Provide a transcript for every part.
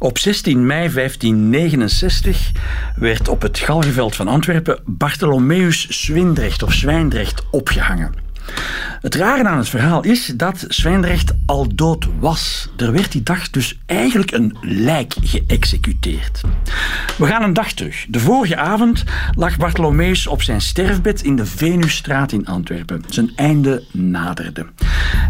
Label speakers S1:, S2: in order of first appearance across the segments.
S1: Op 16 mei 1569 werd op het Galgeveld van Antwerpen Bartholomeus Swindrecht of Zwijndrecht opgehangen. Het rare aan het verhaal is dat Zwijndrecht al dood was. Er werd die dag dus eigenlijk een lijk geëxecuteerd. We gaan een dag terug. De vorige avond lag Bartholomeus op zijn sterfbed in de Venusstraat in Antwerpen. Zijn einde naderde.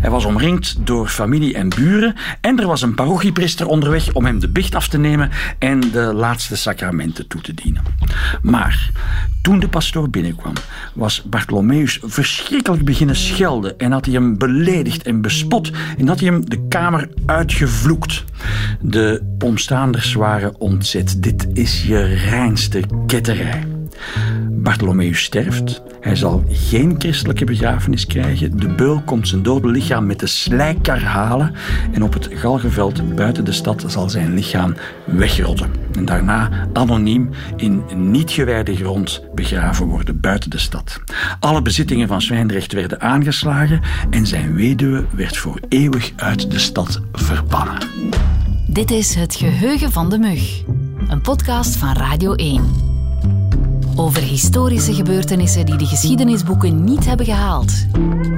S1: Hij was omringd door familie en buren en er was een parochiepriester onderweg om hem de bicht af te nemen en de laatste sacramenten toe te dienen. Maar toen de pastoor binnenkwam, was Bartholomeus verschrikkelijk beginnen schelden en had hij hem beledigd en bespot en had hij hem de kamer uitgevloekt. De omstaanders waren ontzet. Dit is je reinste ketterij. Bartholomeus sterft. Hij zal geen christelijke begrafenis krijgen. De beul komt zijn dode lichaam met de slijkkar halen. En op het Galgenveld buiten de stad zal zijn lichaam wegrotten. En daarna anoniem in niet gewijde grond begraven worden buiten de stad. Alle bezittingen van Zwijndrecht werden aangeslagen en zijn weduwe werd voor eeuwig uit de stad verbannen.
S2: Dit is Het Geheugen van de Mug, een podcast van Radio 1. Over historische gebeurtenissen die de geschiedenisboeken niet hebben gehaald,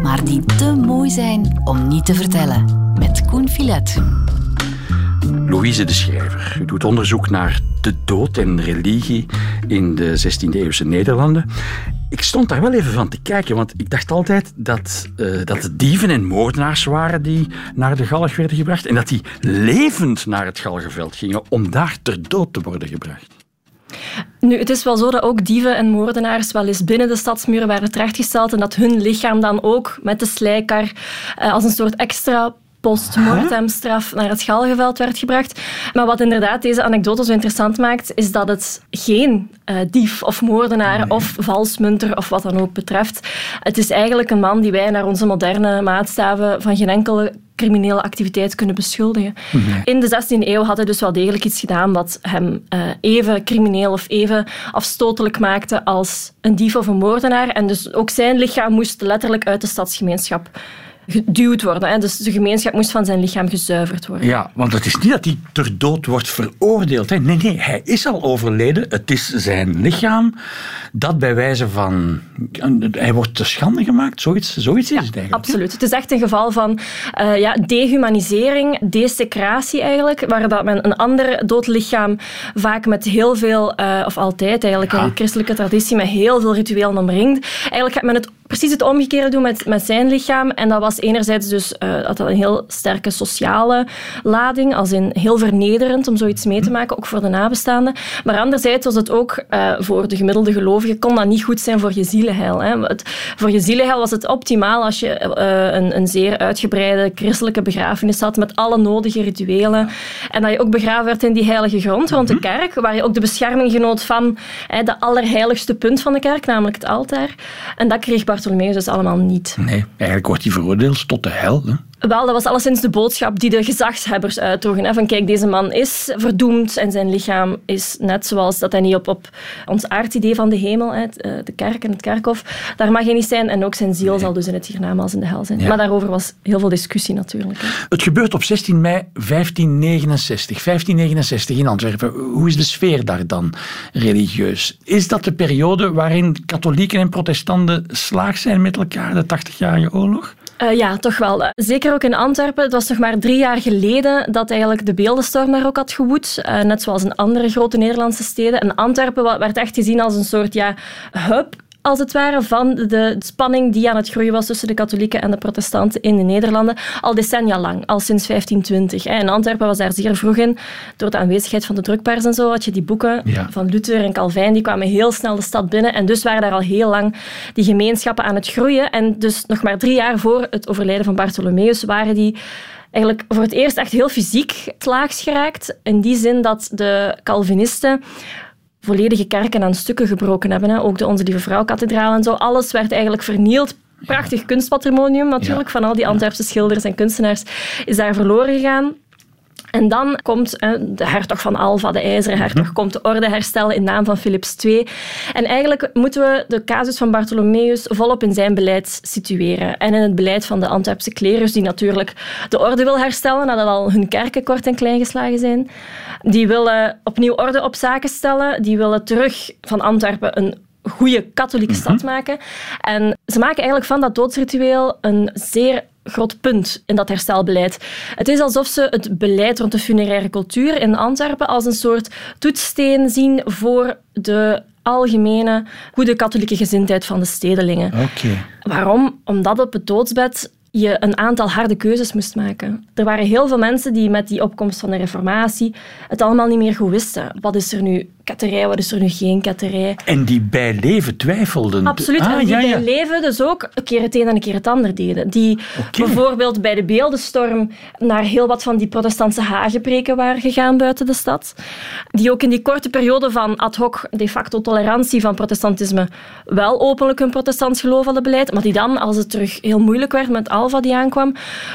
S2: maar die te mooi zijn om niet te vertellen. Met Koen Filet.
S1: Louise de Schrijver. U doet onderzoek naar de dood en religie in de 16e-eeuwse Nederlanden. Ik stond daar wel even van te kijken, want ik dacht altijd dat, uh, dat het dieven en moordenaars waren die naar de galg werden gebracht en dat die levend naar het galgenveld gingen om daar ter dood te worden gebracht.
S3: Nu, het is wel zo dat ook dieven en moordenaars wel eens binnen de stadsmuren waren terechtgesteld en dat hun lichaam dan ook met de slijkar eh, als een soort extra postmortemstraf naar het Galgenveld werd gebracht. Maar wat inderdaad deze anekdote zo interessant maakt, is dat het geen uh, dief of moordenaar of valsmunter of wat dan ook betreft. Het is eigenlijk een man die wij naar onze moderne maatstaven van geen enkele criminele activiteit kunnen beschuldigen. In de 16e eeuw had hij dus wel degelijk iets gedaan wat hem uh, even crimineel of even afstotelijk maakte als een dief of een moordenaar. En dus ook zijn lichaam moest letterlijk uit de stadsgemeenschap geduwd worden. Hè. Dus de gemeenschap moest van zijn lichaam gezuiverd worden.
S1: Ja, want het is niet dat hij ter dood wordt veroordeeld. Hè. Nee, nee, hij is al overleden. Het is zijn lichaam dat bij wijze van... Hij wordt te schande gemaakt. Zoiets, zoiets is het eigenlijk.
S3: Absoluut. Het is echt een geval van uh, ja, dehumanisering, desecratie eigenlijk, waar dat men een ander dood lichaam vaak met heel veel, uh, of altijd eigenlijk, ja. in de christelijke traditie, met heel veel rituelen omringt. Eigenlijk gaat men het precies het omgekeerde doen met, met zijn lichaam. En dat was enerzijds dus uh, dat een heel sterke sociale lading, als in heel vernederend om zoiets mee te maken, ook voor de nabestaanden. Maar anderzijds was het ook uh, voor de gemiddelde gelovige, kon dat niet goed zijn voor je zielenheil. Hè. Het, voor je zielenheil was het optimaal als je uh, een, een zeer uitgebreide christelijke begrafenis had met alle nodige rituelen. En dat je ook begraven werd in die heilige grond rond de mhm. kerk, waar je ook de bescherming genoot van hè, de allerheiligste punt van de kerk, namelijk het altaar. En dat kreeg Bartholomeus dus allemaal niet.
S1: Nee, eigenlijk wordt hij veroordeeld tot de hel. Hè?
S3: Wel, dat was alleszins de boodschap die de gezagshebbers uitdroegen. Hè? Van kijk, deze man is verdoemd en zijn lichaam is net zoals dat hij niet op, op ons aardidee van de hemel, hè, eh, de kerk en het kerkhof, daar mag hij niet zijn. En ook zijn ziel zal dus in het hiernamaals in de hel zijn. Ja. Maar daarover was heel veel discussie natuurlijk. Hè?
S1: Het gebeurt op 16 mei 1569. 1569 in Antwerpen. Hoe is de sfeer daar dan religieus? Is dat de periode waarin katholieken en protestanten slaag zijn met elkaar, de 80-jarige oorlog?
S3: Uh, ja, toch wel. Zeker ook in Antwerpen. Het was nog maar drie jaar geleden dat eigenlijk de beeldenstorm daar ook had gewoed. Uh, net zoals in andere grote Nederlandse steden. En Antwerpen werd echt gezien als een soort ja, hub als het ware, van de spanning die aan het groeien was tussen de katholieken en de protestanten in de Nederlanden, al decennia lang, al sinds 1520. En Antwerpen was daar zeer vroeg in, door de aanwezigheid van de drukpers en zo, had je die boeken van Luther en Calvijn, die kwamen heel snel de stad binnen en dus waren daar al heel lang die gemeenschappen aan het groeien. En dus nog maar drie jaar voor het overlijden van Bartholomeus waren die eigenlijk voor het eerst echt heel fysiek slaags geraakt. In die zin dat de Calvinisten volledige kerken aan stukken gebroken hebben. Hè. Ook de Onze Lieve Vrouw-kathedraal en zo. Alles werd eigenlijk vernield. Prachtig kunstpatrimonium natuurlijk, van al die Antwerpse schilders en kunstenaars is daar verloren gegaan. En dan komt de hertog van Alva, de ijzeren hertog, mhm. komt de orde herstellen in naam van Philips II. En eigenlijk moeten we de casus van Bartholomeus volop in zijn beleid situeren. En in het beleid van de Antwerpse klerus, die natuurlijk de orde wil herstellen nadat al hun kerken kort en klein geslagen zijn. Die willen opnieuw orde op zaken stellen. Die willen terug van Antwerpen een goede katholieke stad mhm. maken. En ze maken eigenlijk van dat doodsritueel een zeer groot punt in dat herstelbeleid. Het is alsof ze het beleid rond de funeraire cultuur in Antwerpen als een soort toetssteen zien voor de algemene goede katholieke gezindheid van de stedelingen.
S1: Okay.
S3: Waarom? Omdat op het doodsbed je een aantal harde keuzes moest maken. Er waren heel veel mensen die met die opkomst van de reformatie het allemaal niet meer goed wisten. Wat is er nu ketterij, wat is er nu geen ketterij?
S1: En die bij leven twijfelden.
S3: Absoluut, ah, en die bij leven dus ook een keer het een en een keer het ander deden. Die bijvoorbeeld bij de beeldenstorm naar heel wat van die protestantse hagepreken waren gegaan buiten de stad. Die ook in die korte periode van ad hoc de facto tolerantie van protestantisme wel openlijk hun protestants geloof hadden beleid, maar die dan, als het terug heel moeilijk werd met Alva die aankwam,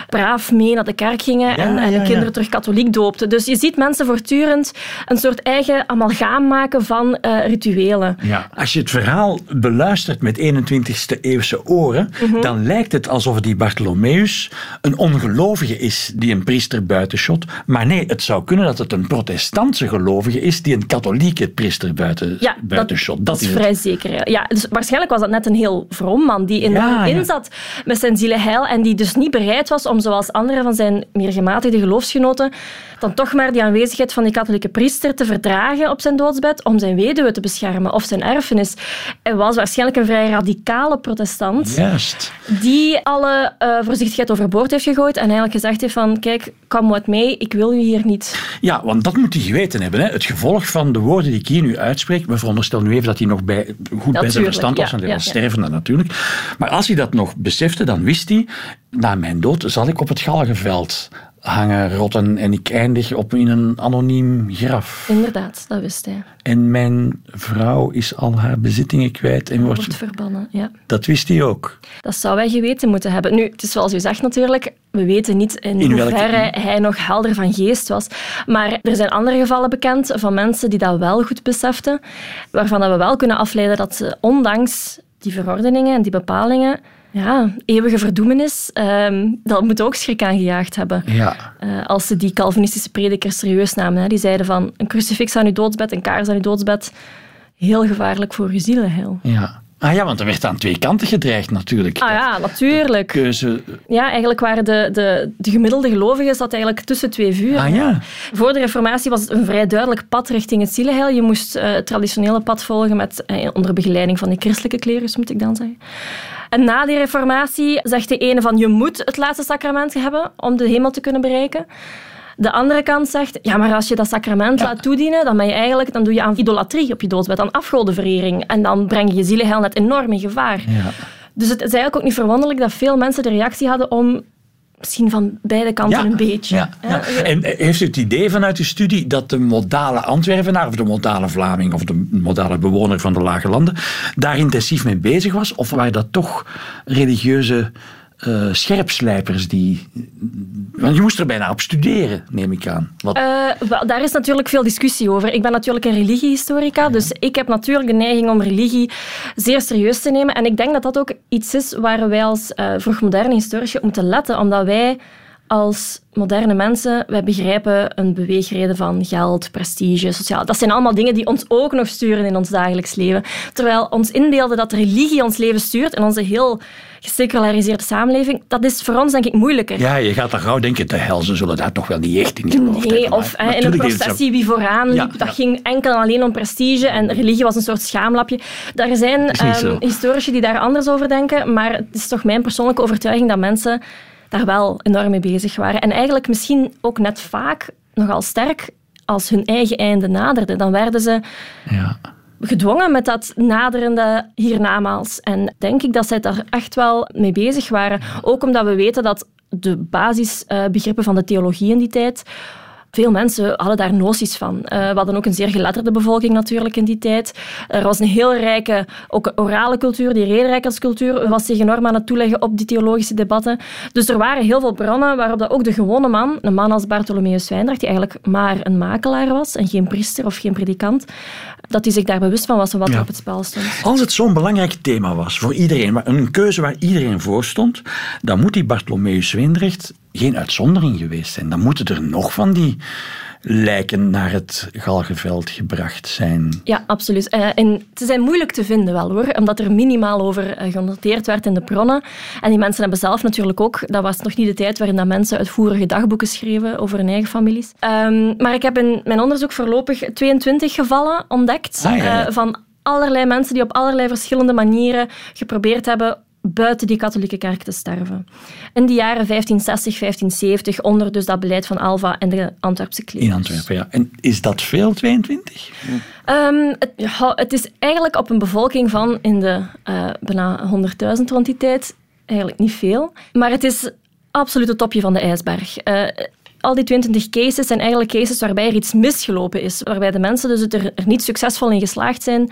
S3: braaf mee naar de kerk gingen en, en kinderen terug katholiek doopten. Dus je ziet mensen voortdurend een soort eigen amalgaam maken van uh, rituelen.
S1: Ja, als je het verhaal beluistert met 21ste eeuwse oren, mhm. dan lijkt het alsof die Bartholomeus een ongelovige is die een priester buitenshot. Maar nee, het zou kunnen dat het een protestantse gelovige is die een katholieke priester buiten,
S3: ja,
S1: buitenshot.
S3: Dat, dat, is vrij zeker. Ja, dus waarschijnlijk was dat net een heel vroom man die in ja, zat met zijn zielenheil en die dus niet bereid was om, zoals andere van zijn meer gematigde geloofsgenoten, dan toch maar die aanwezigheid van die katholieke priester te verdragen op zijn doodsbed om zijn weduwe te beschermen of zijn erfenis. Hij was waarschijnlijk een vrij radicale protestant.
S1: Juist.
S3: Die alle uh, voorzichtigheid overboord heeft gegooid en eigenlijk gezegd heeft van kijk, kom wat mee, ik wil u hier niet.
S1: Ja, want dat moet hij geweten hebben. Hè. Het gevolg van de woorden die ik hier nu uitspreek, we veronderstellen nu even dat hij nog bij, goed bij zijn verstand was, want hij ja, was stervende natuurlijk. Maar als hij dat nog besefte, dan wist hij, na mijn dood zal ik op het galgenveld hangen rotten en ik eindig op in een anoniem graf.
S3: Inderdaad, dat wist hij.
S1: En mijn vrouw is al haar bezittingen kwijt en wordt,
S3: wordt verbannen. Ja.
S1: Dat wist hij ook.
S3: Dat zou wij geweten moeten hebben. Nu, het is zoals u zegt natuurlijk, we weten niet in, in hoeverre hij nog helder van geest was. Maar er zijn andere gevallen bekend van mensen die dat wel goed beseften, waarvan we wel kunnen afleiden dat ze ondanks die verordeningen en die bepalingen ja, eeuwige verdoemenis, uh, dat moet ook schrik aangejaagd hebben.
S1: Ja.
S3: Uh, als ze die Calvinistische predikers serieus namen. Hè. Die zeiden van, een crucifix aan uw doodsbed, een kaars aan uw doodsbed, heel gevaarlijk voor uw zielenheil.
S1: Ja. Ah ja, want er werd aan twee kanten gedreigd natuurlijk.
S3: Ah ja, natuurlijk.
S1: Keuze...
S3: Ja, eigenlijk waren de, de, de gemiddelde gelovigen zat eigenlijk tussen twee vuren.
S1: Ah ja.
S3: Voor de reformatie was het een vrij duidelijk pad richting het zielenheil. Je moest uh, het traditionele pad volgen met, uh, onder begeleiding van de christelijke klerus, moet ik dan zeggen. En na die reformatie zegt de ene van je moet het laatste sacrament hebben om de hemel te kunnen bereiken. De andere kant zegt, ja, maar als je dat sacrament laat toedienen, dan, ben je eigenlijk, dan doe je aan idolatrie op je doodsbed, aan afgodenverering. En dan breng je je zielenheil net enorm in gevaar.
S1: Ja.
S3: Dus het is eigenlijk ook niet verwonderlijk dat veel mensen de reactie hadden om misschien van beide kanten een beetje.
S1: Ja, ja. En eh, heeft u het idee vanuit uw studie dat de modale Antwerpenaar of de modale Vlaming of de modale bewoner van de Lage Landen daar intensief mee bezig was? Of waren dat toch religieuze uh, scherpslijpers die. Want je moest er bijna op studeren, neem ik aan.
S3: Wat... Uh, wel, daar is natuurlijk veel discussie over. Ik ben natuurlijk een religiehistorica, dus ik heb natuurlijk de neiging om religie zeer serieus te nemen. En ik denk dat dat ook iets is waar wij als uh, vroegmoderne historici op moeten letten, omdat wij als moderne mensen, wij begrijpen een beweegreden van geld, prestige, sociaal. Dat zijn allemaal dingen die ons ook nog sturen in ons dagelijks leven. Terwijl ons inbeelden dat religie ons leven stuurt in onze heel geseculariseerde samenleving, dat is voor ons denk ik moeilijker.
S1: Ja, je gaat dan gauw denken, de hel, ze zullen daar toch wel niet echt in geloven.
S3: Nee, of in een processie wie vooraan liep, dat ging enkel en alleen om prestige en religie was een soort schaamlapje. Daar zijn um, historici die daar anders over denken, maar het is toch mijn persoonlijke overtuiging dat mensen daar wel enorm mee bezig waren. En eigenlijk misschien ook net vaak nogal sterk als hun eigen einde naderde. Dan werden ze
S1: ja.
S3: gedwongen met dat naderende hiernamaals. En denk ik dat zij daar echt wel mee bezig waren. Ook omdat we weten dat de basisbegrippen van de theologie in die tijd veel mensen hadden daar noties van. Uh, we hadden ook een zeer geletterde bevolking natuurlijk in die tijd. Er was een heel rijke, ook orale cultuur, die rederijkerscultuur was zich enorm aan het toeleggen op die theologische debatten. Dus er waren heel veel bronnen waarop dat ook de gewone man, een man als Bartholomeus Wijndracht, die eigenlijk maar een makelaar was en geen priester of geen predikant, dat hij zich daar bewust van was van wat er op het spel stond.
S1: Als het zo'n belangrijk thema was voor iedereen, een keuze waar iedereen voor stond, dan moet die Bartholomeus Wijndracht geen uitzondering geweest zijn. Dan moeten er nog van die lijken naar het galgenveld gebracht zijn.
S3: Ja, absoluut. Uh, en ze zijn moeilijk te vinden wel hoor, omdat er minimaal over uh, genoteerd werd in de bronnen. En die mensen hebben zelf natuurlijk ook, dat was nog niet de tijd waarin dat mensen uitvoerige dagboeken schreven over hun eigen families. Um, maar ik heb in mijn onderzoek voorlopig 22 gevallen ontdekt ah, ja, uh, van allerlei mensen die op allerlei verschillende manieren geprobeerd hebben buiten die katholieke kerk te sterven. In de jaren 1560, 1570, onder dus dat beleid van Alva en de Antwerpse klevers.
S1: In Antwerpen, ja. En is dat veel, 22? Um,
S3: ehm, het, het, is eigenlijk op een bevolking van in de uh, bijna 100.000 rond die tijd eigenlijk niet veel. Maar het is absoluut het topje van de ijsberg. Uh, al die 22 cases zijn eigenlijk cases waarbij er iets misgelopen is. Waarbij de mensen dus er, er niet succesvol in geslaagd zijn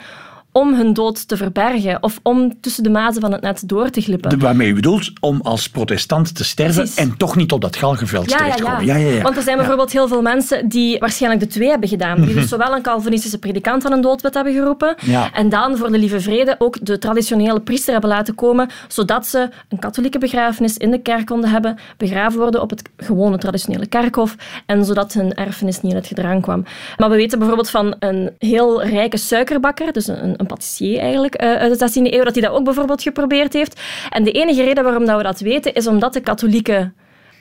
S3: om hun dood te verbergen of om tussen de mazen van het net door te glippen.
S1: De, waarmee u bedoelt om als protestant te sterven en toch niet op dat galgenveld ja, terecht te komen.
S3: Ja, ja, ja. Want er zijn bijvoorbeeld heel veel mensen die waarschijnlijk de twee hebben gedaan. Die dus zowel een Calvinistische predikant aan een doodwet hebben geroepen en dan voor de lieve vrede ook de traditionele priester hebben laten komen, zodat ze een katholieke begrafenis in de kerk konden hebben, begraven worden op het gewone traditionele kerkhof en zodat hun erfenis niet in het gedrang kwam. Maar we weten bijvoorbeeld van een heel rijke suikerbakker, dus een een patissier eigenlijk uh, uit de 16e eeuw, dat hij dat ook bijvoorbeeld geprobeerd heeft. En de enige reden waarom dat we dat weten, is omdat de katholieke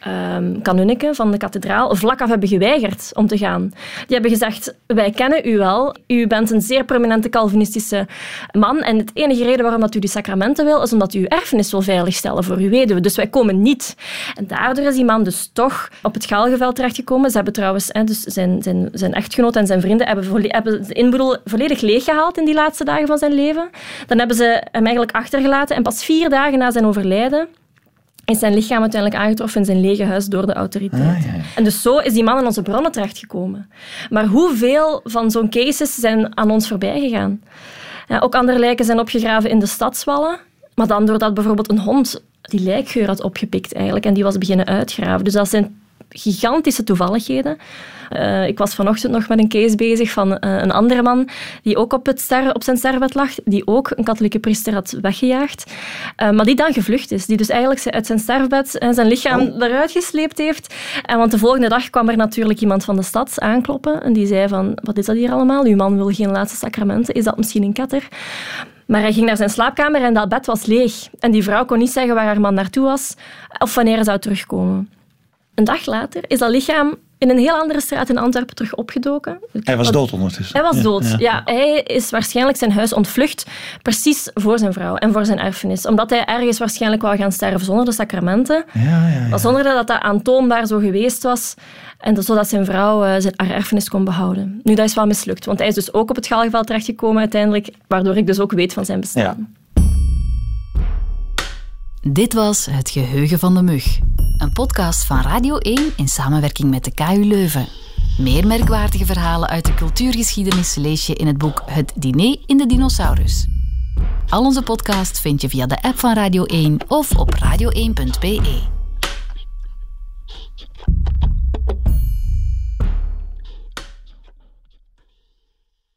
S3: um, van de kathedraal vlak af hebben geweigerd om te gaan. Die hebben gezegd, wij kennen u wel, u bent een zeer prominente Calvinistische man en het enige reden waarom dat u die sacramenten wil, is omdat u uw erfenis wil veiligstellen voor uw weduwe. Dus wij komen niet. En daardoor is die man dus toch op het Galgenveld terechtgekomen. Ze hebben trouwens, dus zijn, zijn, zijn echtgenoot en zijn vrienden hebben, hebben de inboedel volledig leeggehaald in die laatste dagen van zijn leven. Dan hebben ze hem eigenlijk achtergelaten en pas vier dagen na zijn overlijden is zijn lichaam uiteindelijk aangetroffen in zijn lege huis door de autoriteiten. Ah, en dus zo is die man in onze bronnen terechtgekomen. Maar hoeveel van zo'n cases zijn aan ons voorbij gegaan? Ja, ook andere lijken zijn opgegraven in de stadswallen, maar dan doordat bijvoorbeeld een hond die lijkgeur had opgepikt eigenlijk en die was beginnen uitgraven. Dus dat zijn gigantische toevalligheden. Uh, ik was vanochtend nog met een case bezig van uh, een andere man die ook op, het ster, op zijn sterfbed lag, die ook een katholieke priester had weggejaagd, uh, maar die dan gevlucht is. Die dus eigenlijk uit zijn sterfbed zijn lichaam oh. eruit gesleept heeft. En want de volgende dag kwam er natuurlijk iemand van de stad aankloppen en die zei van, wat is dat hier allemaal? Uw man wil geen laatste sacramenten. Is dat misschien een katter? Maar hij ging naar zijn slaapkamer en dat bed was leeg. En die vrouw kon niet zeggen waar haar man naartoe was of wanneer hij zou terugkomen. Een dag later is dat lichaam in een heel andere straat in Antwerpen terug opgedoken.
S1: Hij was dood ondertussen.
S3: Hij was dood, ja. Hij is waarschijnlijk zijn huis ontvlucht, precies voor zijn vrouw en voor zijn erfenis. Omdat hij ergens waarschijnlijk wou gaan sterven zonder de sacramenten. Ja, ja, ja. Zonder dat dat aantoonbaar zo geweest was. En zodat zijn vrouw uh, zijn, haar erfenis kon behouden. Nu, dat is wel mislukt, want hij is dus ook op het Galgenveld terechtgekomen uiteindelijk, waardoor ik dus ook weet van zijn bestaan.
S2: Dit was Het Geheugen van de Mug. Een podcast van Radio 1 in samenwerking met de KU Leuven. Meer merkwaardige verhalen uit de cultuurgeschiedenis lees je in het boek Het Diner in de Dinosaurus. Al onze podcasts vind je via de app van Radio 1 of op radio1.be.